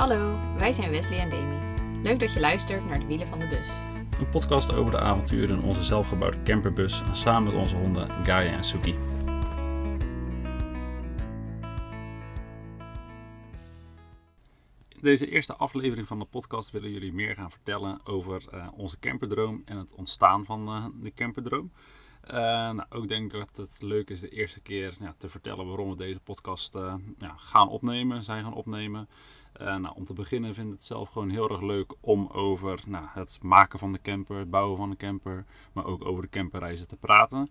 Hallo, wij zijn Wesley en Demi. Leuk dat je luistert naar de Wielen van de Bus. Een podcast over de avonturen in onze zelfgebouwde camperbus samen met onze honden Gaia en Suki. In deze eerste aflevering van de podcast willen jullie meer gaan vertellen over uh, onze camperdroom en het ontstaan van uh, de camperdroom. Uh, nou, ook denk ik dat het leuk is de eerste keer te vertellen waarom we deze podcast ja, gaan opnemen, zijn gaan opnemen. Uh, nou, om te beginnen vind ik het zelf gewoon heel erg leuk om over nou, het maken van de camper, het bouwen van de camper, maar ook over de camperreizen te praten.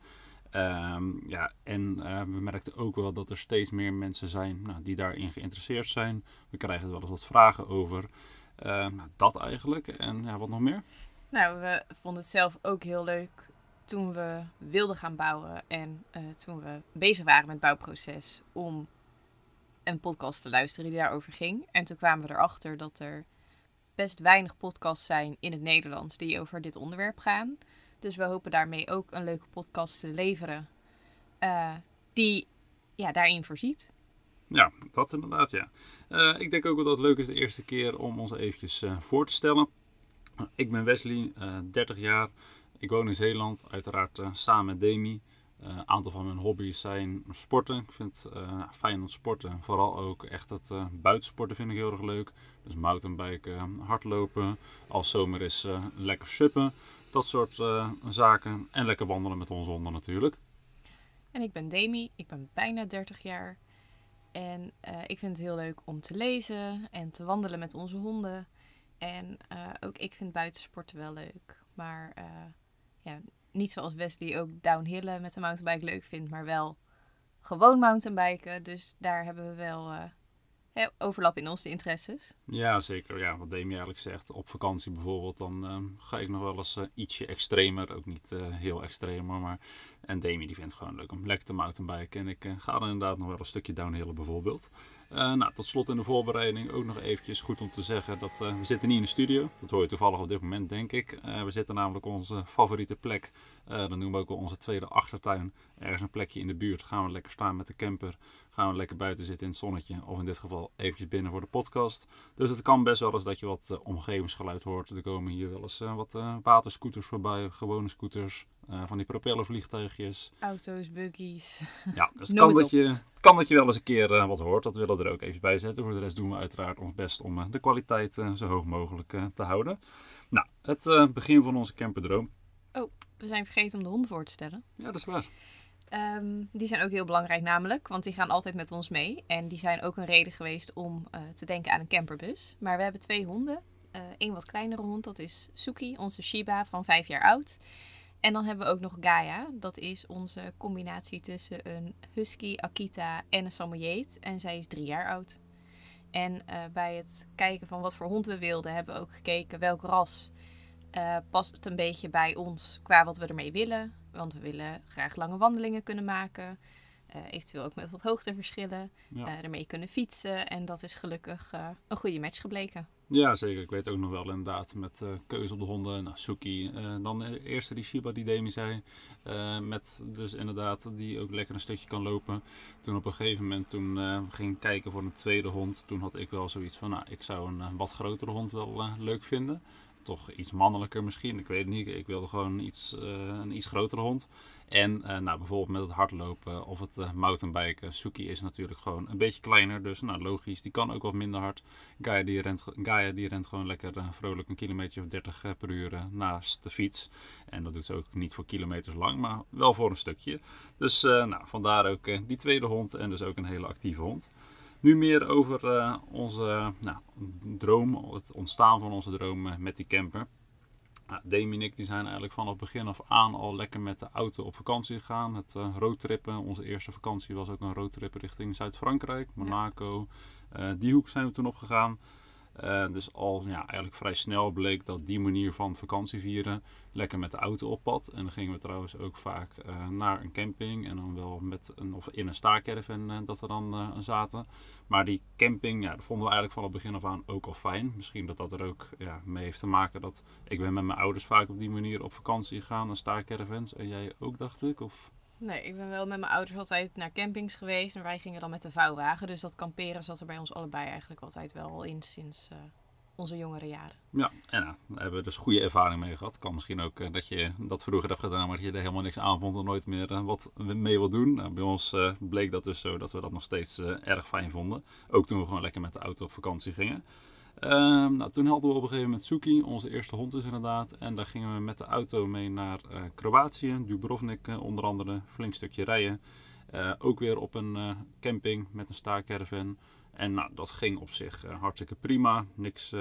Um, ja, en uh, we merkten ook wel dat er steeds meer mensen zijn nou, die daarin geïnteresseerd zijn. We krijgen wel eens wat vragen over. Uh, nou, dat eigenlijk. En ja, wat nog meer? Nou, we vonden het zelf ook heel leuk toen we wilden gaan bouwen en toen we bezig waren met het bouwproces om een podcast te luisteren die daarover ging. En toen kwamen we erachter dat er best weinig podcasts zijn in het Nederlands die over dit onderwerp gaan. Dus we hopen daarmee ook een leuke podcast te leveren uh, die ja, daarin voorziet. Ja, dat inderdaad, ja. Uh, ik denk ook wel dat het leuk is de eerste keer om ons eventjes uh, voor te stellen. Ik ben Wesley, 30 jaar. Ik woon in Zeeland, uiteraard samen met Demi. Een uh, aantal van mijn hobby's zijn sporten. Ik vind het uh, fijn om te sporten. Vooral ook echt het uh, buitensporten vind ik heel erg leuk. Dus mountainbiken, hardlopen. Als zomer is lekker suppen. Dat soort zaken. En lekker wandelen met onze honden natuurlijk. En ik ben Demi. Ik ben bijna 30 jaar. En ik vind het heel leuk om te lezen en te wandelen met onze honden. En ook ik vind buitensporten wel leuk. Maar ja, niet zoals Wesley ook downhillen met de mountainbike leuk vindt, maar wel gewoon mountainbiken. Dus daar hebben we wel uh, overlap in onze interesses. Ja, zeker. Ja, wat Demi eigenlijk zegt, op vakantie bijvoorbeeld, dan uh, ga ik nog wel eens uh, ietsje extremer. Ook niet heel extremer, maar... En Demi die vindt het gewoon leuk om lekker te mountainbiken. En ik ga dan inderdaad nog wel een stukje downhillen bijvoorbeeld. Uh, nou, tot slot in de voorbereiding ook nog eventjes goed om te zeggen dat uh, we zitten niet in de studio. Dat hoor je toevallig op dit moment, denk ik. Uh, we zitten namelijk op onze favoriete plek. Dat noemen we ook wel onze tweede achtertuin. Ergens een plekje in de buurt. Gaan we lekker staan met de camper. Gaan we lekker buiten zitten in het zonnetje. Of in dit geval eventjes binnen voor de podcast. Dus het kan best wel eens dat je wat omgevingsgeluid hoort. Er komen hier wel eens wat waterscooters voorbij. Gewone scooters. Uh, van die propellervliegtuigjes. Auto's, buggies. Ja, dus het kan dat, je, kan dat je wel eens een keer uh, wat hoort. Dat willen we er ook even bij zetten. Voor de rest doen we uiteraard ons best om uh, de kwaliteit zo hoog mogelijk te houden. Nou, het begin van onze camperdroom. Oh, we zijn vergeten om de hond voor te stellen. Ja, dat is waar. Um, die zijn ook heel belangrijk namelijk, want die gaan altijd met ons mee. En die zijn ook een reden geweest om te denken aan een camperbus. Maar we hebben twee honden. Eén wat kleinere hond, dat is Suki, onze Shiba van vijf jaar oud. En dan hebben we ook nog Gaia. Dat is onze combinatie tussen een Husky, Akita en een Samoyed. En zij is drie jaar oud. En uh, bij het kijken van wat voor hond we wilden, hebben we ook gekeken welk ras uh, past een beetje bij ons qua wat we ermee willen. Want we willen graag lange wandelingen kunnen maken. Uh, eventueel ook met wat hoogteverschillen. Ja. ermee kunnen fietsen. En dat is gelukkig een goede match gebleken. Ja, zeker. Ik weet ook nog wel inderdaad met uh, keuze op de honden. Nou, Suki, uh, dan de eerste die Shiba die Demi zei. Uh, met dus inderdaad die ook lekker een stukje kan lopen. Toen op een gegeven moment toen ging kijken voor een tweede hond. Toen had ik wel zoiets van, nou, ik zou een wat grotere hond wel leuk vinden. Toch iets mannelijker misschien, ik weet het niet. Ik wilde gewoon iets, een iets grotere hond. En uh, nou, bijvoorbeeld met het hardlopen of het uh, mountainbiken. Suki is natuurlijk gewoon een beetje kleiner. Dus nou, logisch, die kan ook wat minder hard. Gaia die rent, Gaia, die rent gewoon lekker vrolijk een kilometer of 30 per uur naast de fiets. En dat doet ze ook niet voor kilometers lang, maar wel voor een stukje. Dus nou, vandaar ook die tweede hond en dus ook een hele actieve hond. Nu meer over onze nou, droom, het ontstaan van onze droom met die camper. Nou, Demi en ik die zijn eigenlijk vanaf begin af aan al lekker met de auto op vakantie gegaan. Het uh, roadtrippen. Onze eerste vakantie was ook een roadtrip richting Zuid-Frankrijk, Monaco. Ja. Uh, die hoek zijn we toen opgegaan. Uh, dus al ja, eigenlijk vrij snel bleek dat die manier van vakantie vieren lekker met de auto op pad. En dan gingen we trouwens ook vaak uh, naar een camping en dan wel met een, of in een staarcaravan uh, dat we dan zaten. Maar die camping, ja, dat vonden we eigenlijk van het begin af aan ook al fijn. Misschien dat dat er ook ja, mee heeft te maken dat ik ben met mijn ouders vaak op die manier op vakantie gegaan naar staarcaravans. En jij ook, dacht ik? Of... Nee, ik ben wel met mijn ouders altijd naar campings geweest. En wij gingen dan met de vouwwagen. Dus dat kamperen zat er bij ons allebei eigenlijk altijd wel in sinds uh, onze jongere jaren. Ja, en daar hebben we dus goede ervaring mee gehad. Kan misschien ook uh, dat je dat vroeger hebt gedaan, maar dat je er helemaal niks aan vond en nooit meer wat mee wil doen. Nou, bij ons bleek dat dus zo dat we dat nog steeds erg fijn vonden. Ook toen we gewoon lekker met de auto op vakantie gingen. Ehm, nou, toen hadden we op een gegeven moment Suki, onze eerste hond is inderdaad. En daar gingen we met de auto mee naar uh, Kroatië, Dubrovnik uh, onder andere. Flink stukje rijden. Uh, ook weer op een camping met een staakcaravan. En nou, dat ging op zich hartstikke prima. Niks,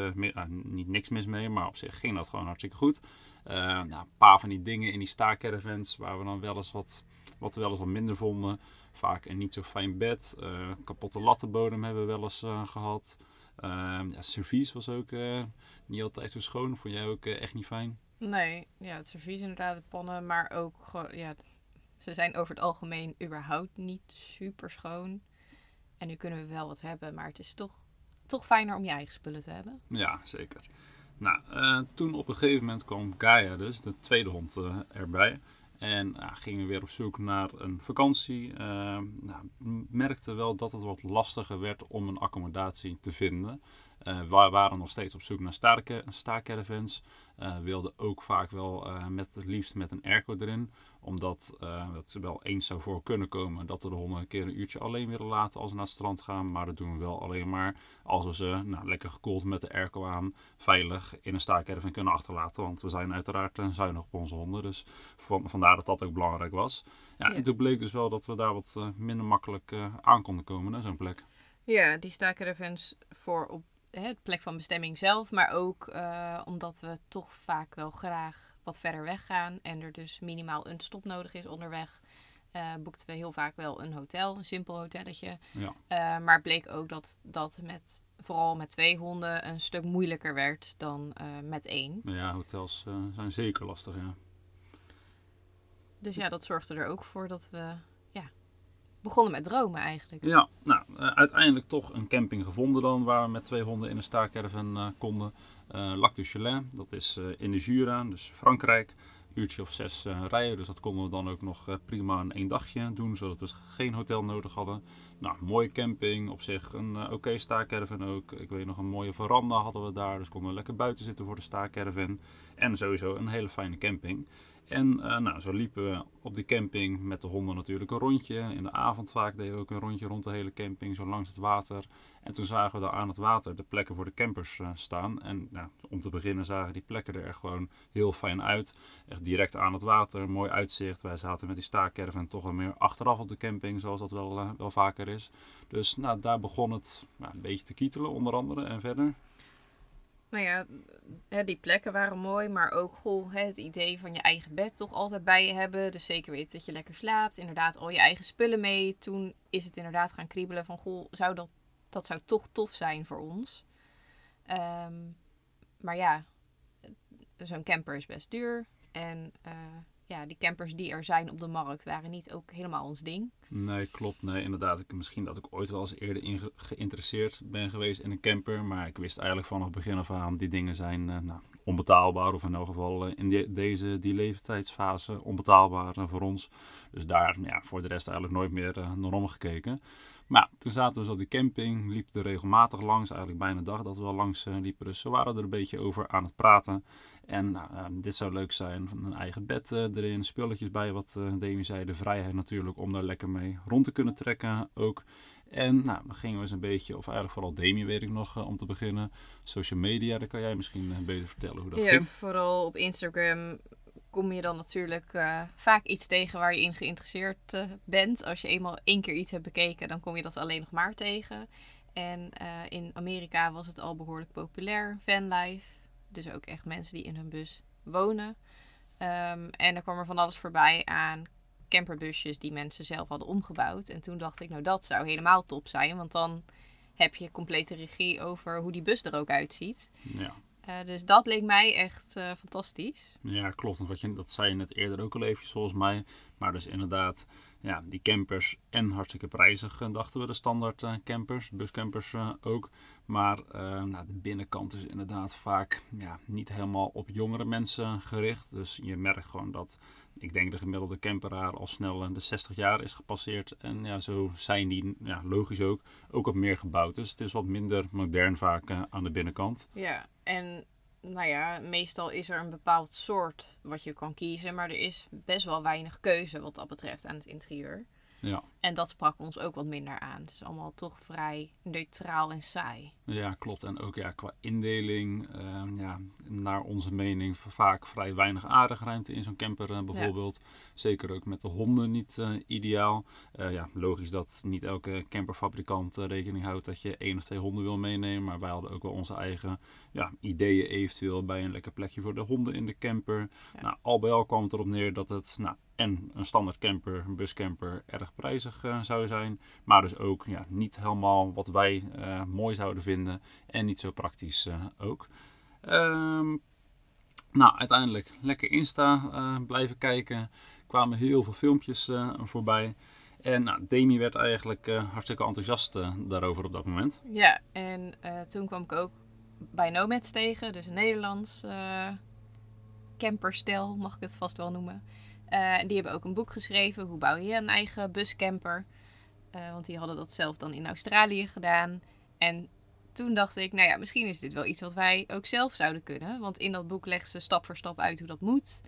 niet niks mis mee, maar op zich ging dat gewoon hartstikke goed. nou, een paar van die dingen in die staakcaravans waar we dan wel eens wat, wat we wel eens wat minder vonden. Vaak een niet zo fijn bed. kapotte lattenbodem hebben we wel eens gehad. Uh, ja, servies was ook uh, niet altijd zo schoon. Vond jij ook uh, echt niet fijn? Nee, ja, het servies inderdaad, de pannen, maar ook gewoon, ja, ze zijn over het algemeen überhaupt niet super schoon. En nu kunnen we wel wat hebben, maar het is toch, toch fijner om je eigen spullen te hebben. Ja, zeker. Nou, uh, toen op een gegeven moment kwam Gaia dus, de tweede hond, erbij. En nou, gingen we weer op zoek naar een vakantie. Uh, nou, merkte wel dat het wat lastiger werd om een accommodatie te vinden. Uh, we waren nog steeds op zoek naar staakcaravans. Uh, wilden ook vaak wel uh, met het liefst met een airco erin. Omdat het wel eens zou voor kunnen komen dat we de honden een keer een uurtje alleen willen laten als ze naar het strand gaan. Maar dat doen we wel alleen maar als we ze nou, lekker gekoeld met de airco aan veilig in een staakcaravan kunnen achterlaten. Want we zijn uiteraard zuinig op onze honden. Dus van, vandaar dat dat ook belangrijk was. Ja, ja. En toen bleek dus wel dat we daar wat minder makkelijk aan konden komen naar zo'n plek. Ja, die staakcaravans voor op het plek van bestemming zelf, maar ook uh, omdat we toch vaak wel graag wat verder weg gaan en er dus minimaal een stop nodig is onderweg. Uh, boekten we heel vaak wel een hotel, een simpel hotelletje. Ja. Uh, maar bleek ook dat dat met vooral met twee honden een stuk moeilijker werd dan met één. Ja, hotels zijn zeker lastig, ja. Dus ja, dat zorgde er ook voor dat we begonnen met dromen eigenlijk. Ja, nou, uh, uiteindelijk toch een camping gevonden dan, waar we met twee honden in een staarcaravan uh, konden. Uh, Lac du Chelin, dat is in de Jura, dus Frankrijk. Uurtje of zes rijden, dus dat konden we dan ook nog prima in één dagje doen, zodat we geen hotel nodig hadden. Nou, mooie camping, op zich een oké okay ook. Ik weet nog, een mooie veranda hadden we daar, dus konden we lekker buiten zitten voor de staarcaravan. En sowieso een hele fijne camping. En uh, nou, zo liepen we op die camping met de honden natuurlijk een rondje. In de avond vaak deden we ook een rondje rond de hele camping, zo langs het water. En toen zagen we daar aan het water de plekken voor de campers uh, staan. En nou, om te beginnen zagen die plekken er echt gewoon heel fijn uit. Echt direct aan het water, mooi uitzicht. Wij zaten met die staakcaravan toch wel meer achteraf op de camping, zoals dat wel, uh, wel vaker is. Dus nou, daar begon het nou, een beetje te kietelen onder andere en verder. Nou ja, die plekken waren mooi, maar ook goh, het idee van je eigen bed toch altijd bij je hebben. Dus zeker weten dat je lekker slaapt. Inderdaad, al je eigen spullen mee. Toen is het inderdaad gaan kriebelen van goh, zou dat, dat zou toch tof zijn voor ons. Um, maar ja, zo'n camper is best duur. En uh, ja, die campers die er zijn op de markt waren niet ook helemaal ons ding. Nee, klopt. Nee, inderdaad. Ik, misschien dat ik ooit wel eens eerder in geïnteresseerd ben geweest in een camper. Maar ik wist eigenlijk vanaf het begin af aan, die dingen zijn uh, nou, onbetaalbaar. Of in elk geval uh, in deze, die leeftijdsfase onbetaalbaar uh, voor ons. Dus daar ja, voor de rest eigenlijk nooit meer naar omgekeken. Maar toen zaten we dus op die camping, liepen er regelmatig langs, eigenlijk bijna dag dat we al langs liepen. Dus we waren er een beetje over aan het praten. En nou, ehm, dit zou leuk zijn, een eigen bed uh, erin, spulletjes bij, wat uh, Demi zei, de vrijheid natuurlijk om daar lekker mee rond te kunnen trekken ook. En nou, dan gingen we eens een beetje, of eigenlijk vooral Demi weet ik nog, uh, om te beginnen. Social media, daar kan jij misschien beter vertellen hoe dat ja, ging. vooral op Instagram kom je dan natuurlijk vaak iets tegen waar je in geïnteresseerd bent. Als je eenmaal één keer iets hebt bekeken, dan kom je dat alleen nog maar tegen. En in Amerika was het al behoorlijk populair, fanlife. Dus ook echt mensen die in hun bus wonen. Um, en er kwam er van alles voorbij aan camperbusjes die mensen zelf hadden omgebouwd. En toen dacht ik, nou dat zou helemaal top zijn. Want dan heb je complete regie over hoe die bus er ook uitziet. Ja. Uh, dus dat leek mij echt uh, fantastisch. Ja, klopt. Wat je, dat zei je net eerder ook al even volgens mij. Maar dus inderdaad, ja, die campers en hartstikke prijzig eh, dachten we, de standaard campers, buscampers ook. Maar nou, de binnenkant is inderdaad vaak ja, niet helemaal op jongere mensen gericht. Dus je merkt gewoon dat ik denk de gemiddelde camperaar al snel eh, de 60 jaar is gepasseerd. En ja, zo zijn die, ja, logisch ook, ook wat meer gebouwd. Dus het is wat minder modern vaak eh, aan de binnenkant. Ja, en nou ja, meestal is er een bepaald soort wat je kan kiezen. Maar er is best wel weinig keuze wat dat betreft aan het interieur. Ja. En dat sprak ons ook wat minder aan. Het is allemaal toch vrij neutraal en saai. Ja, klopt. En ook ja, qua indeling, ehm, ja, naar onze mening vaak vrij weinig aardigruimte in zo'n camper eh, bijvoorbeeld. Zeker ook met de honden niet eh, ideaal. Eh, ja, logisch dat niet elke camperfabrikant rekening houdt dat je één of twee honden wil meenemen. Maar wij hadden ook wel onze eigen ja, ideeën eventueel bij een lekker plekje voor de honden in de camper. Nou, al bij al kwam het erop neer dat het nou, en een standaard camper, een buscamper, erg prijzig uh, zou zijn. Maar dus ook ja, niet helemaal wat wij uh, mooi zouden vinden en niet zo praktisch uh, ook. Um, nou, uiteindelijk lekker Insta blijven kijken. Kwamen heel veel filmpjes voorbij. En nou, Demi werd eigenlijk hartstikke enthousiast daarover op dat moment. Ja, en toen kwam ik ook bij Nomads tegen, dus een Nederlands camperstel mag ik het vast wel noemen. Uh, die hebben ook een boek geschreven, Hoe bouw je een eigen buscamper. Uh, want die hadden dat zelf dan in Australië gedaan. En toen dacht ik, nou ja, misschien is dit wel iets wat wij ook zelf zouden kunnen. Want in dat boek leggen ze stap voor stap uit hoe dat moet.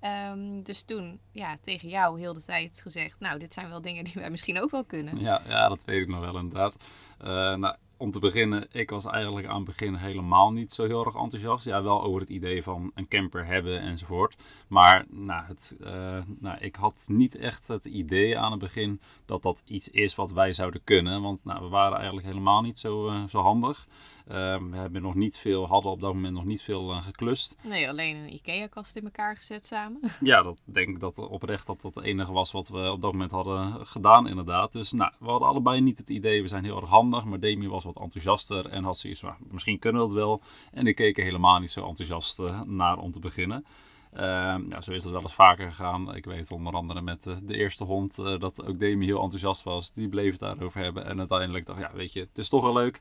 Um, dus toen, ja, tegen jou heel de tijd gezegd, nou, dit zijn wel dingen die wij misschien ook wel kunnen. Ja, ja dat weet ik nog wel inderdaad. Uh, nou, om te beginnen, ik was eigenlijk aan het begin helemaal niet zo heel erg enthousiast. Ja, wel over het idee van een camper hebben enzovoort. Maar nou, het, uh, nou, ik had niet echt het idee aan het begin dat dat iets is wat wij zouden kunnen. Want nou, we waren eigenlijk helemaal niet zo, uh, zo handig. Uh, we hebben nog niet veel, hadden op dat moment nog niet veel uh, geklust. Nee, alleen een IKEA-kast in elkaar gezet samen. Ja, dat denk ik dat oprecht dat dat het enige was wat we op dat moment hadden gedaan, inderdaad. Dus nou, we hadden allebei niet het idee, we zijn heel erg handig. Maar Demi was wat enthousiaster en had zoiets van, misschien kunnen we het wel. En ik keek er helemaal niet zo enthousiast uh, naar om te beginnen. Uh, ja, zo is het wel eens vaker gegaan. Ik weet onder andere met uh, de eerste hond uh, dat ook Demi heel enthousiast was. Die bleef het daarover hebben. En uiteindelijk dacht ja, weet je, het is toch wel leuk.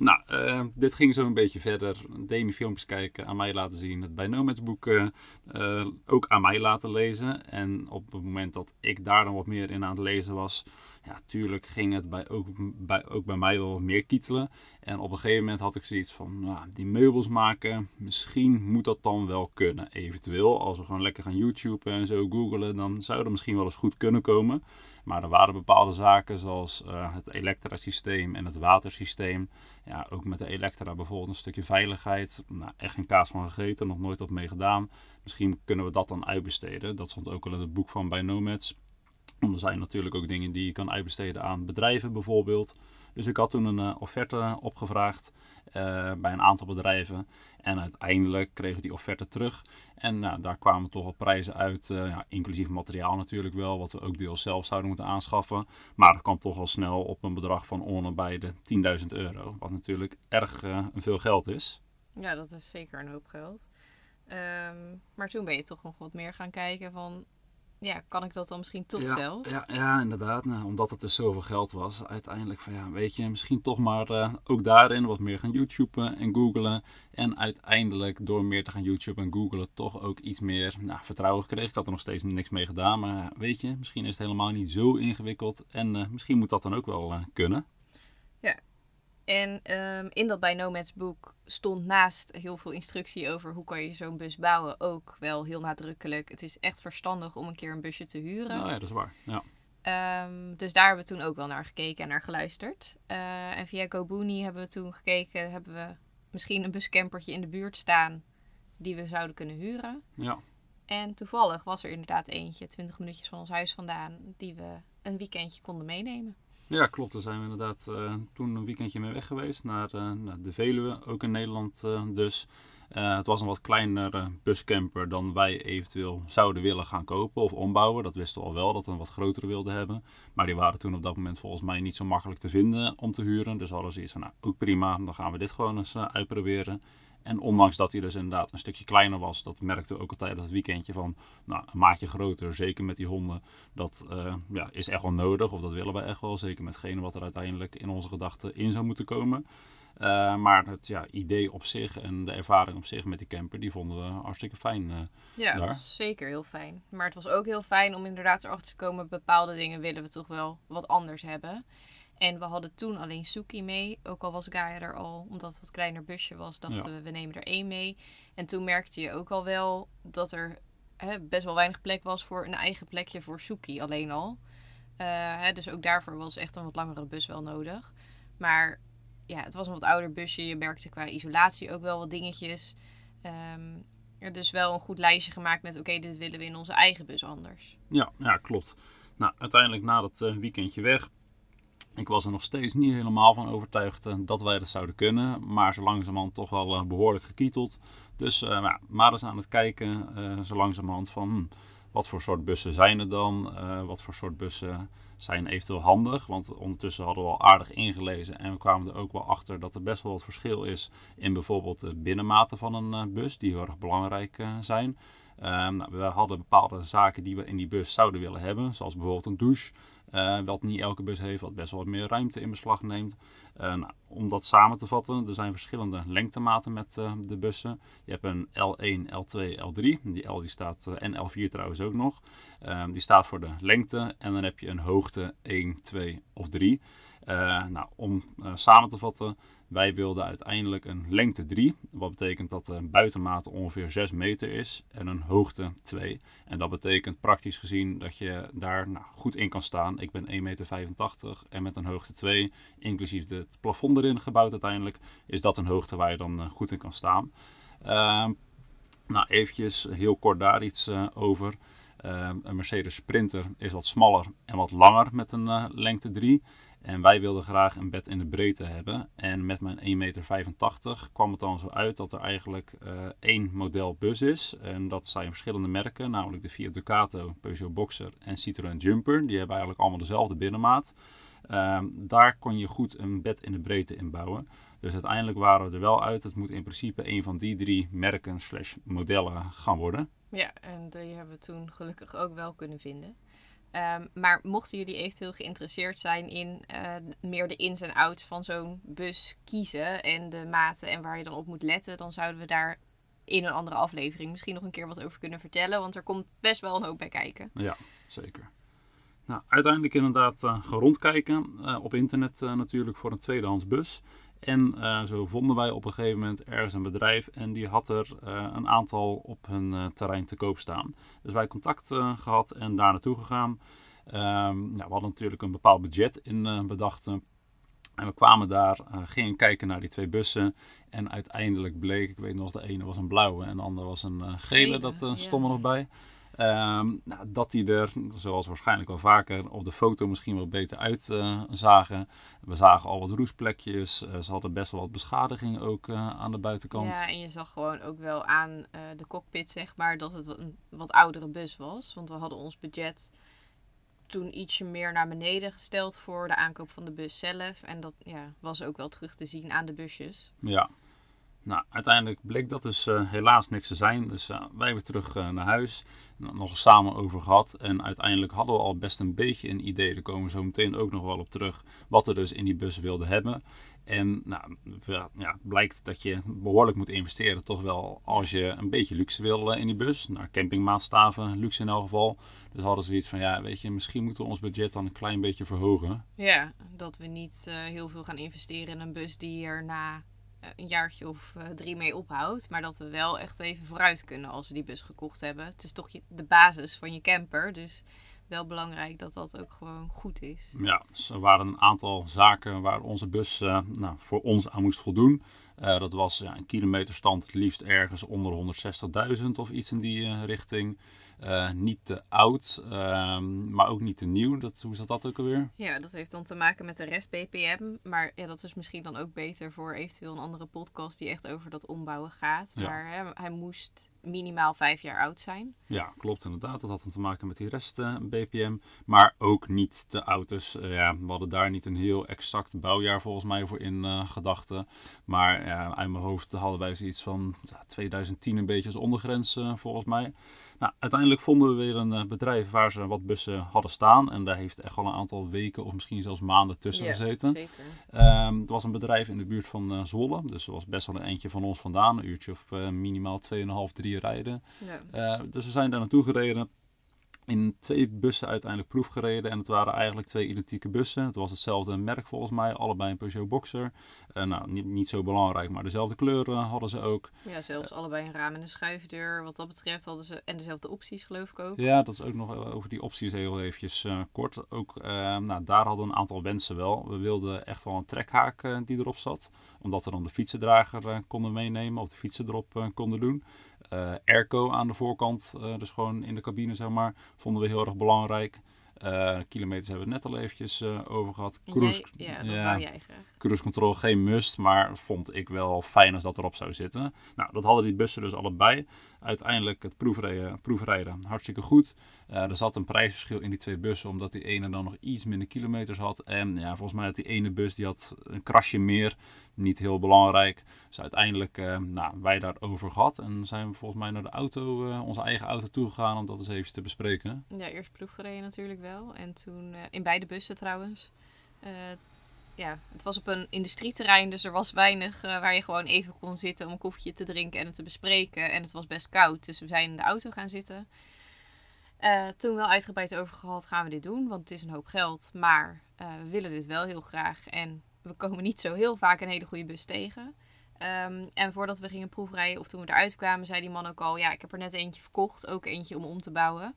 Nou, uh, dit ging zo een beetje verder. Demi filmpjes kijken, aan mij laten zien. Het bij Nomads boek uh, uh, ook aan mij laten lezen. En op het moment dat ik daar dan wat meer in aan het lezen was... Ja, tuurlijk ging het bij, ook, bij, ook bij mij wel wat meer kietelen. En op een gegeven moment had ik zoiets van... Nou, die meubels maken, misschien moet dat dan wel kunnen. Eventueel, als we gewoon lekker gaan YouTube en zo googlen... dan zou dat misschien wel eens goed kunnen komen. Maar er waren bepaalde zaken zoals uh, het elektrasysteem en het watersysteem. Ja, ook met de elektra bijvoorbeeld een stukje veiligheid. Nou, echt geen kaas van gegeten, nog nooit op mee gedaan. Misschien kunnen we dat dan uitbesteden. Dat stond ook al in het boek van bij Nomads. Er zijn natuurlijk ook dingen die je kan uitbesteden aan bedrijven bijvoorbeeld. Dus ik had toen een uh, offerte opgevraagd uh, bij een aantal bedrijven. En uiteindelijk kregen we die offerte terug. En nou, daar kwamen toch wel prijzen uit, uh, ja, inclusief materiaal natuurlijk wel, wat we ook deels zelf zouden moeten aanschaffen. Maar dat kwam toch al snel op een bedrag van bij de 10.000 euro. Wat natuurlijk erg veel geld is. Ja, dat is zeker een hoop geld. Um, maar toen ben je toch nog wat meer gaan kijken van ja, kan ik dat dan misschien toch ja, zelf? Ja, ja inderdaad. Nou, omdat het dus zoveel geld was. Uiteindelijk van ja, weet je, misschien toch maar uh, ook daarin wat meer gaan YouTuben en googlen. En uiteindelijk door meer te gaan YouTube en googlen toch ook iets meer nou, vertrouwen gekregen. Ik had er nog steeds niks mee gedaan. Maar weet je, misschien is het helemaal niet zo ingewikkeld. En uh, misschien moet dat dan ook wel uh, kunnen. Ja, en um, in dat bij Nomads boek stond naast heel veel instructie over hoe kan je zo'n bus bouwen ook wel heel nadrukkelijk. Het is echt verstandig om een keer een busje te huren. Nou ja, dat is waar. Ja. Um, dus daar hebben we toen ook wel naar gekeken en naar geluisterd. Uh, en via GoBooney hebben we toen gekeken, hebben we misschien een buscampertje in de buurt staan die we zouden kunnen huren. Ja. En toevallig was er inderdaad eentje, 20 minuutjes van ons huis vandaan, die we een weekendje konden meenemen. Ja, klopt. Daar zijn we inderdaad uh, toen een weekendje mee weg geweest naar, naar de Veluwe, ook in Nederland uh, dus. het was een wat kleinere buscamper dan wij eventueel zouden willen gaan kopen of ombouwen. Dat wisten we al wel, dat we een wat grotere wilden hebben. Maar die waren toen op dat moment volgens mij niet zo makkelijk te vinden om te huren. Dus hadden ze iets van, nou ook prima, dan gaan we dit gewoon eens uitproberen. En ondanks dat hij dus inderdaad een stukje kleiner was, dat merkten we ook al tijdens het weekendje van nou, een maatje groter, zeker met die honden, dat uh, ja, is echt wel nodig, of dat willen we echt wel, zeker met hetgene wat er uiteindelijk in onze gedachten in zou moeten komen. Eh, maar het ja, idee op zich en de ervaring op zich met die camper, die vonden we hartstikke fijn. eh. Ja, dat daar. was zeker heel fijn. Maar het was ook heel fijn om inderdaad erachter te komen, bepaalde dingen willen we toch wel wat anders hebben. En we hadden toen alleen Suki mee, ook al was Gaia er al, omdat het wat kleiner busje was, dachten Ja. we, we nemen er één mee. En toen merkte je ook al wel dat er hè, best wel weinig plek was voor een eigen plekje voor Suki alleen al. Eh, hè, dus ook daarvoor was echt een wat langere bus wel nodig. Maar ja, het was een wat ouder busje. Je merkte qua isolatie ook wel wat dingetjes. Ehm, er dus wel een goed lijstje gemaakt met: oké, dit willen we in onze eigen bus anders. Ja, ja, klopt. Nou, uiteindelijk na dat eh, weekendje weg. Ik was er nog steeds niet helemaal van overtuigd eh, dat wij dat zouden kunnen. Maar zo langzamerhand toch wel eh, behoorlijk gekieteld. Dus eh, ja, maar eens aan het kijken, eh, zo langzamerhand van hm, wat voor soort bussen zijn er dan? Eh, wat voor soort bussen zijn eventueel handig? Want ondertussen hadden we al aardig ingelezen en we kwamen er ook wel achter dat er best wel wat verschil is in bijvoorbeeld de binnenmaten van een bus, die heel erg belangrijk zijn. Ehm, nou, we hadden bepaalde zaken die we in die bus zouden willen hebben, zoals bijvoorbeeld een douche. Eh, wat niet elke bus heeft, wat best wel wat meer ruimte in beslag neemt. Eh, nou, om dat samen te vatten, er zijn verschillende lengtematen met eh, de bussen. Je hebt een L1, L2, L3. Die L die staat, en L4 trouwens ook nog. Die staat voor de lengte en dan heb je een hoogte 1, 2 of 3. Eh, nou, om samen te vatten, wij wilden uiteindelijk een lengte 3. Wat betekent dat de buitenmaat ongeveer 6 meter is en een hoogte 2. En dat betekent praktisch gezien dat je daar nou, goed in kan staan. Ik ben 1,85 meter en met een hoogte 2, inclusief het plafond erin gebouwd uiteindelijk, is dat een hoogte waar je dan eh, goed in kan staan. Ehm, nou, eventjes heel kort daar iets eh, over. Ehm, een Mercedes Sprinter is wat smaller en wat langer met een eh, lengte 3. En wij wilden graag een bed in de breedte hebben. En met mijn 1,85 meter kwam het dan zo uit dat er eigenlijk eh, één model bus is. En dat zijn verschillende merken, namelijk de Fiat Ducato, Peugeot Boxer en Citroën Jumper. Die hebben eigenlijk allemaal dezelfde binnenmaat. Ehm, daar kon je goed een bed in de breedte in bouwen. Dus uiteindelijk waren we er wel uit. Het moet in principe een van die drie merken slash modellen gaan worden. Ja, en die hebben we toen gelukkig ook wel kunnen vinden. Ehm, maar mochten jullie eventueel geïnteresseerd zijn in eh, meer de ins en outs van zo'n bus kiezen en de maten en waar je dan op moet letten, dan zouden we daar in een andere aflevering misschien nog een keer wat over kunnen vertellen. Want er komt best wel een hoop bij kijken. Ja, zeker. Nou, uiteindelijk inderdaad eh gaan rondkijken. eh, op internet natuurlijk voor een tweedehands bus. En eh, zo vonden wij op een gegeven moment ergens een bedrijf en die had er eh, een aantal op hun eh, terrein te koop staan. Dus wij contact eh, gehad en daar naartoe gegaan. Ehm, nou, we hadden natuurlijk een bepaald budget in bedacht. eh, en we kwamen daar, gingen kijken naar die twee bussen. En uiteindelijk bleek, ik weet nog, de ene was een blauwe en de andere was een gele. Gele, dat stond er nog bij. Ehm, nou, dat die er, zoals waarschijnlijk wel vaker, op de foto misschien wel beter uitzagen. we zagen al wat roestplekjes. eh, ze hadden best wel wat beschadiging ook eh, aan de buitenkant. Ja, en je zag gewoon ook wel aan eh, de cockpit, zeg maar, dat het wat- een wat oudere bus was. Want we hadden ons budget toen ietsje meer naar beneden gesteld voor de aankoop van de bus zelf. En dat ja, was ook wel terug te zien aan de busjes. Ja. Nou, uiteindelijk bleek dat dus eh, helaas niks te zijn. Dus eh, wij weer terug eh, naar huis. Nou, nog samen over gehad. En uiteindelijk hadden we al best een beetje een idee. Daar komen we zo meteen ook nog wel op terug. Wat we dus in die bus wilden hebben. En nou, ja, het blijkt dat je behoorlijk moet investeren. Toch wel als je een beetje luxe wil in die bus. Naar campingmaatstaven, luxe in elk geval. Dus hadden ze zoiets van, ja, weet je, misschien moeten we ons budget dan een klein beetje verhogen. Ja, dat we niet heel veel gaan investeren in een bus die er na eh, een jaartje of eh, drie mee ophoudt. Maar dat we wel echt even vooruit kunnen als we die bus gekocht hebben. Het is toch de basis van je camper. Dus wel belangrijk dat dat ook gewoon goed is. Ja, dus er waren een aantal zaken waar onze bus eh, nou, voor ons aan moest voldoen. Eh, dat was ja, een kilometerstand het liefst ergens onder 160.000 of iets in die eh, richting. Eh, niet te oud, ehm, maar ook niet te nieuw. Dat, hoe zat dat ook alweer? Ja, dat heeft dan te maken met de rest BPM. Maar ja, dat is misschien dan ook beter voor eventueel een andere podcast die echt over dat ombouwen gaat. Ja. Maar hè, hij moest minimaal vijf jaar oud zijn. Ja, klopt inderdaad. Dat had dan te maken met die rest BPM. Maar ook niet de auto's. Uh, ja, we hadden daar niet een heel exact bouwjaar volgens mij voor in gedachten. Maar uit mijn hoofd hadden wij zoiets van 2010 een beetje als ondergrens volgens mij. Nou, uiteindelijk vonden we weer een bedrijf waar ze wat bussen hadden staan. En daar heeft echt al een aantal weken of misschien zelfs maanden tussen Ja, gezeten. zeker. Ehm, het was een bedrijf in de buurt van eh, Zwolle. Dus het was best wel een eentje van ons vandaan. Een uurtje of eh, minimaal 2,5, 3 rijden. Ja. Eh, dus we zijn daar naartoe gereden. In twee bussen uiteindelijk proef gereden. En het waren eigenlijk twee identieke bussen. Het was hetzelfde merk volgens mij. Allebei een Peugeot Boxer. Eh, nou, niet, niet zo belangrijk, maar dezelfde kleuren hadden ze ook. ja, zelfs allebei een raam en een schuifdeur. Wat dat betreft hadden ze, en dezelfde opties geloof ik ook. Ja, dat is ook nog eh, over die opties heel eventjes eh, kort. Ook eh, nou, daar hadden een aantal wensen wel. We wilden echt wel een trekhaak eh, die erop zat. Omdat we dan de fietsendrager eh, konden meenemen of de fietsen erop eh, konden doen. Eh, airco aan de voorkant, eh, dus gewoon in de cabine zeg maar, vonden we heel erg belangrijk. Eh, kilometers hebben we het net al eventjes eh, over gehad. Cruise, jij, ja, dat ja. jij graag. Cruise control geen must, maar vond ik wel fijn als dat erop zou zitten. Nou, dat hadden die bussen dus allebei. Uiteindelijk het proefrijden, proefrijden hartstikke goed. Eh, er zat een prijsverschil in die twee bussen, omdat die ene dan nog iets minder kilometers had. En ja, volgens mij had die ene bus die had een krasje meer. Niet heel belangrijk. Dus uiteindelijk, eh, nou, wij daarover gehad. En zijn we volgens mij naar de auto, eh, onze eigen auto toegegaan om dat eens even te bespreken. Ja, eerst proefgereden natuurlijk wel. En toen, eh, in beide bussen trouwens. Eh, ja, het was op een industrieterrein, dus er was weinig eh, waar je gewoon even kon zitten om een koffietje te drinken en het te bespreken. En het was best koud, dus we zijn in de auto gaan zitten. Eh, toen wel uitgebreid over gehad, gaan we dit doen, want het is een hoop geld. Maar eh, we willen dit wel heel graag en we komen niet zo heel vaak een hele goede bus tegen. Ehm, en voordat we gingen proefrijden, of toen we eruit kwamen, zei die man ook al: Ja, ik heb er net eentje verkocht, ook eentje om om te bouwen.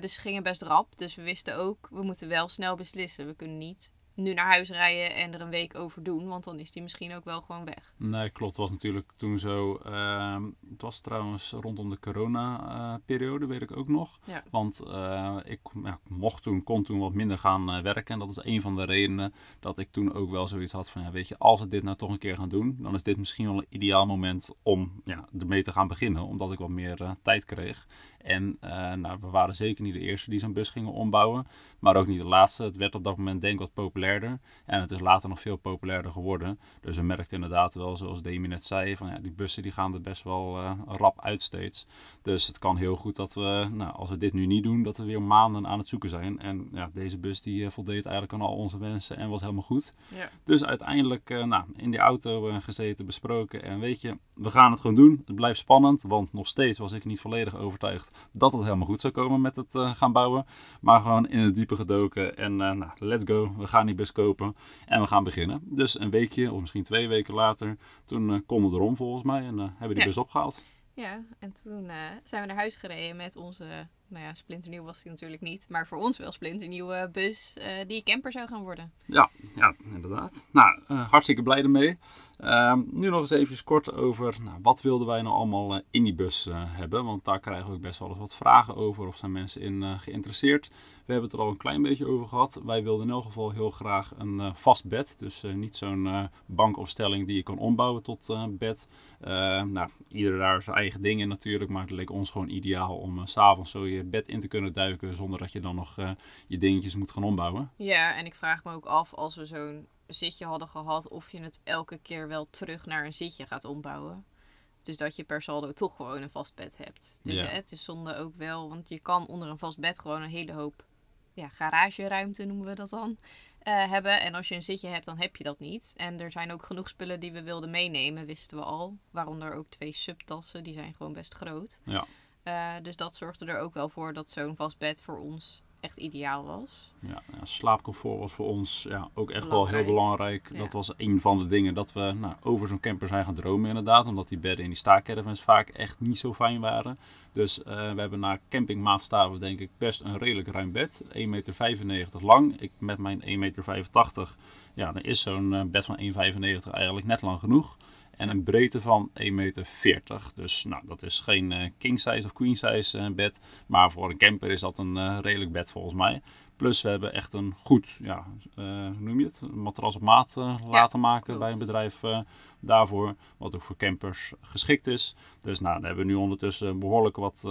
Dus ze gingen best rap. Dus we wisten ook, we moeten wel snel beslissen. We kunnen niet nu naar huis rijden en er een week over doen, want dan is die misschien ook wel gewoon weg. Nee, klopt. Het was natuurlijk toen zo. ehm, het was trouwens rondom de corona-periode, weet ik ook nog. Ja. Want eh, ik ja, mocht toen, kon toen wat minder gaan eh, werken. En dat is een van de redenen dat ik toen ook wel zoiets had van: ja, weet je, als we dit nou toch een keer gaan doen, dan is dit misschien wel een ideaal moment om ja, ermee te gaan beginnen, omdat ik wat meer eh, tijd kreeg. En eh, nou, we waren zeker niet de eerste die zo'n bus gingen ombouwen, maar ook niet de laatste. Het werd op dat moment denk ik wat populairder. En het is later nog veel populairder geworden. Dus we merkten inderdaad wel, zoals Demi net zei, van ja, die bussen die gaan er best wel eh, rap uit steeds. Dus het kan heel goed dat we, nou, als we dit nu niet doen, dat we weer maanden aan het zoeken zijn. En ja, deze bus die eh, voldeed eigenlijk aan al onze wensen en was helemaal goed. Ja. Dus uiteindelijk nou, in die auto gezeten, besproken. En weet je, we gaan het gewoon doen. Het blijft spannend, want nog steeds was ik niet volledig overtuigd dat het helemaal goed zou komen met het eh, gaan bouwen. Maar gewoon in het diepe gedoken en eh, nou, let's go. We gaan die bus kopen en we gaan beginnen. Dus een weekje of misschien twee weken later, toen eh, konden we erom volgens mij en hebben we die Ja. bus opgehaald. Ja, en toen zijn we naar huis gereden met onze, nou ja, splinternieuw was die natuurlijk niet, maar voor ons wel splinternieuwe bus eh, die camper zou gaan worden. Ja, ja, inderdaad. Nou, eh, hartstikke blij ermee. Ehm, nu nog eens even kort over nou, wat wilden wij nou allemaal eh, in die bus hebben. Want daar krijgen we ook best wel eens wat vragen over of zijn mensen in geïnteresseerd. We hebben het er al een klein beetje over gehad. Wij wilden in elk geval heel graag een vast bed. Dus niet zo'n bankopstelling die je kan ombouwen tot bed. Nou, ieder daar zijn eigen dingen natuurlijk. Maar het leek ons gewoon ideaal om s s'avonds zo je bed in te kunnen duiken. Zonder dat je dan nog eh, je dingetjes moet gaan ombouwen. Ja, en ik vraag me ook af als we zo'n zitje hadden gehad, of je het elke keer wel terug naar een zitje gaat ombouwen. Dus dat je per saldo toch gewoon een vast bed hebt. Dus Ja. hè, het is zonde ook wel, want je kan onder een vast bed gewoon een hele hoop ja, garageruimte, noemen we dat dan, eh, hebben. En als je een zitje hebt, dan heb je dat niet. En er zijn ook genoeg spullen die we wilden meenemen, wisten we al. Waaronder ook twee subtassen, die zijn gewoon best groot. Ja. Eh, dus dat zorgde er ook wel voor dat zo'n vast bed voor ons echt ideaal was. Ja, ja, slaapcomfort was voor ons ja, ook echt wel heel Belangrijk. Ja. Dat was een van de dingen dat we nou, over zo'n camper zijn gaan dromen inderdaad. Omdat die bedden in die staakcaravans vaak echt niet zo fijn waren. Dus eh, we hebben naar campingmaatstaven denk ik best een redelijk ruim bed. 1,95 meter lang. Ik met mijn 1,85 meter, ja dan is zo'n eh, bed van 1,95 eigenlijk net lang genoeg. En een breedte van 1,40 meter. Dus nou, dat is geen eh, king size of queen size eh, bed. Maar voor een camper is dat een eh, redelijk bed volgens mij. Plus we hebben echt een goed, ja, hoe noem je het, een matras op maat laten maken klopt. bij een bedrijf daarvoor. Wat ook voor campers geschikt is. Dus nou, daar hebben we nu ondertussen behoorlijk wat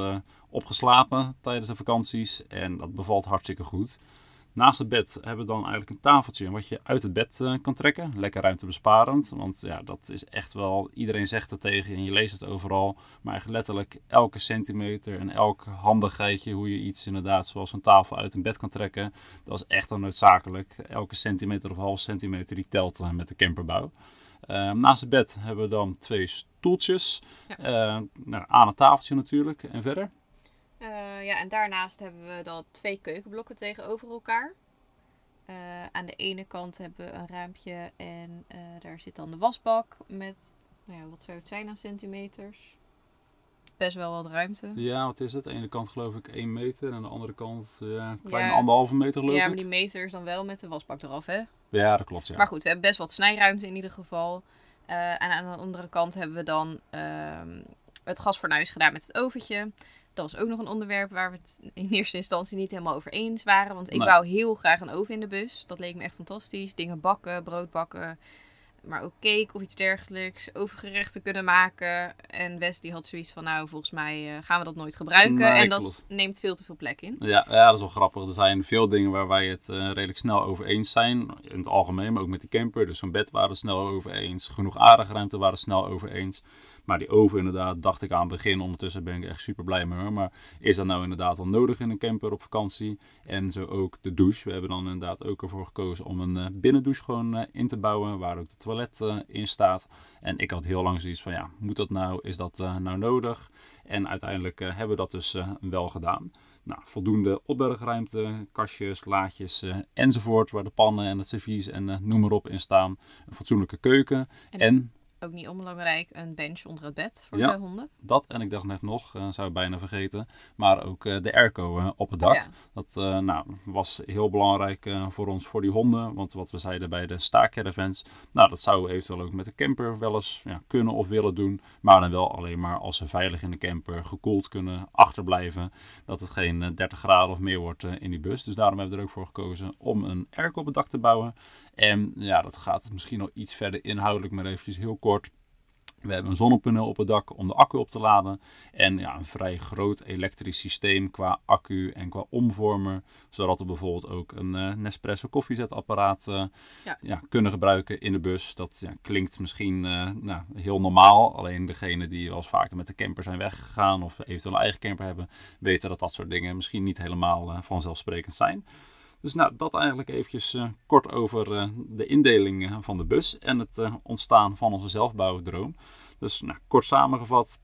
opgeslapen tijdens de vakanties. En dat bevalt hartstikke goed. Naast het bed hebben we dan eigenlijk een tafeltje wat je uit het bed eh, kan trekken. Lekker ruimtebesparend. Want ja, dat is echt wel. Iedereen zegt het tegen en je leest het overal. Maar echt letterlijk elke centimeter en elk handigheidje hoe je iets inderdaad zoals een tafel uit een bed kan trekken. Dat is echt wel noodzakelijk. Elke centimeter of half centimeter die telt eh, met de camperbouw. Eh, naast het bed hebben we dan twee stoeltjes. Ja. Eh, nou, aan het tafeltje natuurlijk. En verder. Eh, ja, en daarnaast hebben we dan twee keukenblokken tegenover elkaar. Eh, aan de ene kant hebben we een raampje en eh, daar zit dan de wasbak met, nou ja, wat zou het zijn aan centimeters? Best wel wat ruimte. Ja, wat is het? Aan de ene kant geloof ik 1 meter en aan de andere kant ja, een kleine Ja. anderhalve meter geloof Ja, ik. maar die meters dan wel met de wasbak eraf, hè? Ja, dat klopt. Ja. Maar goed, we hebben best wat snijruimte in ieder geval. En aan de andere kant hebben we dan ehm, het gasfornuis gedaan met het oventje. Dat was ook nog een onderwerp waar we het in eerste instantie niet helemaal over eens waren. Want ik Nee. wou heel graag een oven in de bus. Dat leek me echt fantastisch. Dingen bakken, brood bakken. Maar ook cake of iets dergelijks. Overgerechten kunnen maken. En Wes die had zoiets van, nou volgens mij eh, gaan we dat nooit gebruiken. Nee, en dat klopt. neemt veel te veel plek in. Ja, ja, dat is wel grappig. Er zijn veel dingen waar wij het eh, redelijk snel over eens zijn. In het algemeen, maar ook met die camper. Dus zo'n bed waren we snel over eens. Genoeg aardigruimte waren we snel over eens. Maar die oven inderdaad, dacht ik aan het begin. Ondertussen ben ik echt super blij mee. Maar is dat nou inderdaad wel nodig in een camper op vakantie? En zo ook de douche. We hebben dan inderdaad ook ervoor gekozen om een eh, binnendouche gewoon eh, in te bouwen. Waar ook de toilet eh, in staat. En ik had heel lang zoiets van ja, moet dat nou? Is dat nou nodig? En uiteindelijk hebben we dat dus wel gedaan. Nou, voldoende opbergruimte, kastjes, laadjes enzovoort. Waar de pannen en het servies en noem maar op in staan. Een fatsoenlijke keuken. En- En Ook niet onbelangrijk, een bench onder het bed voor Ja. de honden. dat, en ik dacht net nog, eh, zou ik bijna vergeten. Maar ook eh, de airco eh, op het dak. Ja. Dat nou, was heel belangrijk voor ons, voor die honden. Want wat we zeiden bij de staakcaravans, nou, dat zouden we eventueel ook met de camper wel eens ja, kunnen of willen doen. Maar dan wel alleen maar als ze veilig in de camper gekoeld kunnen achterblijven. Dat het geen eh, 30 graden of meer wordt in die bus. Dus daarom hebben we er ook voor gekozen om een airco op het dak te bouwen. En ja, dat gaat misschien nog iets verder inhoudelijk, maar eventjes heel kort. We hebben een zonnepaneel op het dak om de accu op te laden. En ja, een vrij groot elektrisch systeem qua accu en qua omvormer. Zodat we bijvoorbeeld ook een eh, Nespresso koffiezetapparaat eh, Ja. ja, kunnen gebruiken in de bus. Dat ja, klinkt misschien eh, nou, heel normaal. Alleen degene die wel eens vaker met de camper zijn weggegaan of eventueel een eigen camper hebben, weten dat dat soort dingen misschien niet helemaal vanzelfsprekend zijn. Dus nou, dat eigenlijk eventjes eh, kort over eh, de indeling eh, van de bus en het ontstaan van onze zelfbouwdroom. Dus nou, kort samengevat,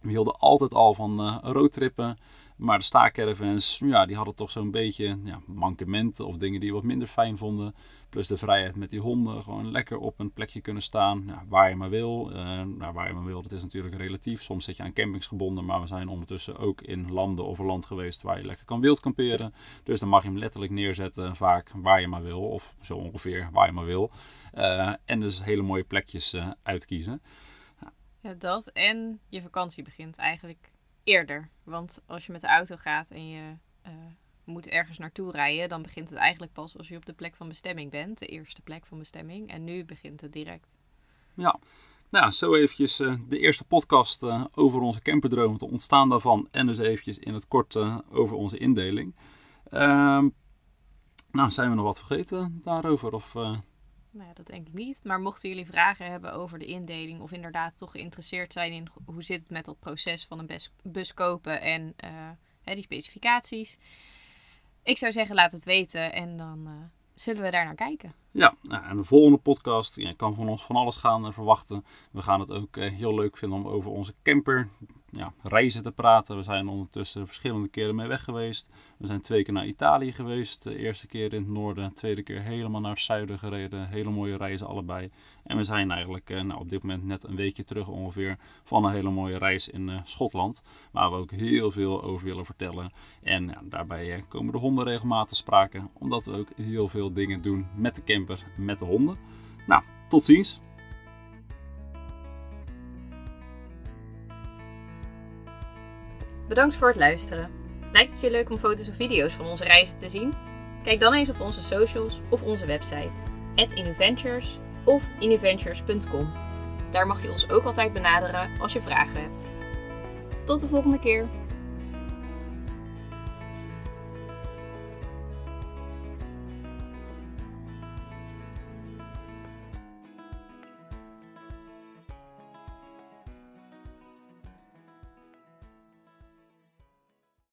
we hielden altijd al van roadtrippen. Maar de staakcaravans, ja, die hadden toch zo'n beetje ja, mankementen of dingen die we wat minder fijn vonden. Plus de vrijheid met die honden, gewoon lekker op een plekje kunnen staan, ja, waar je maar wil. Eh, nou, waar je maar wil, dat is natuurlijk relatief. Soms zit je aan campings gebonden, maar we zijn ondertussen ook in landen of een land geweest waar je lekker kan wild kamperen. Dus dan mag je hem letterlijk neerzetten, vaak waar je maar wil, of zo ongeveer waar je maar wil. Eh, en dus hele mooie plekjes eh, uitkiezen. Ja, dat. En je vakantie begint eigenlijk eerder. Want als je met de auto gaat en je eh, moet ergens naartoe rijden, dan begint het eigenlijk pas als je op de plek van bestemming bent. De eerste plek van bestemming. En nu begint het direct. Ja, nou, zo eventjes eh, de eerste podcast eh, over onze camperdroom, het ontstaan daarvan en dus eventjes in het kort over onze indeling. Ehm, nou, zijn we nog wat vergeten daarover? Of, Nou ja, dat denk ik niet. Maar mochten jullie vragen hebben over de indeling of inderdaad toch geïnteresseerd zijn in ho- hoe zit het met dat proces van een bus, kopen en eh, die specificaties. Ik zou zeggen, laat het weten en dan eh, zullen we daar naar kijken. Ja, nou, en de volgende podcast ja, kan van ons van alles gaan eh, verwachten. We gaan het ook heel leuk vinden om over onze camper ja, reizen te praten. We zijn ondertussen verschillende keren mee weg geweest. We zijn twee keer naar Italië geweest. De eerste keer in het noorden, de tweede keer helemaal naar het zuiden gereden. Hele mooie reizen allebei. En we zijn eigenlijk eh, nou, op dit moment net een weekje terug ongeveer van een hele mooie reis in eh, Schotland. Waar we ook heel veel over willen vertellen. En ja, daarbij eh, komen de honden regelmatig sprake. Omdat we ook heel veel dingen doen met de camper, met de honden. Nou, tot ziens. Bedankt voor het luisteren. Lijkt het je leuk om foto's of video's van onze reizen te zien? Kijk dan eens op onze socials of onze website, @innoventures of innoventures.com. Daar mag je ons ook altijd benaderen als je vragen hebt. Tot de volgende keer!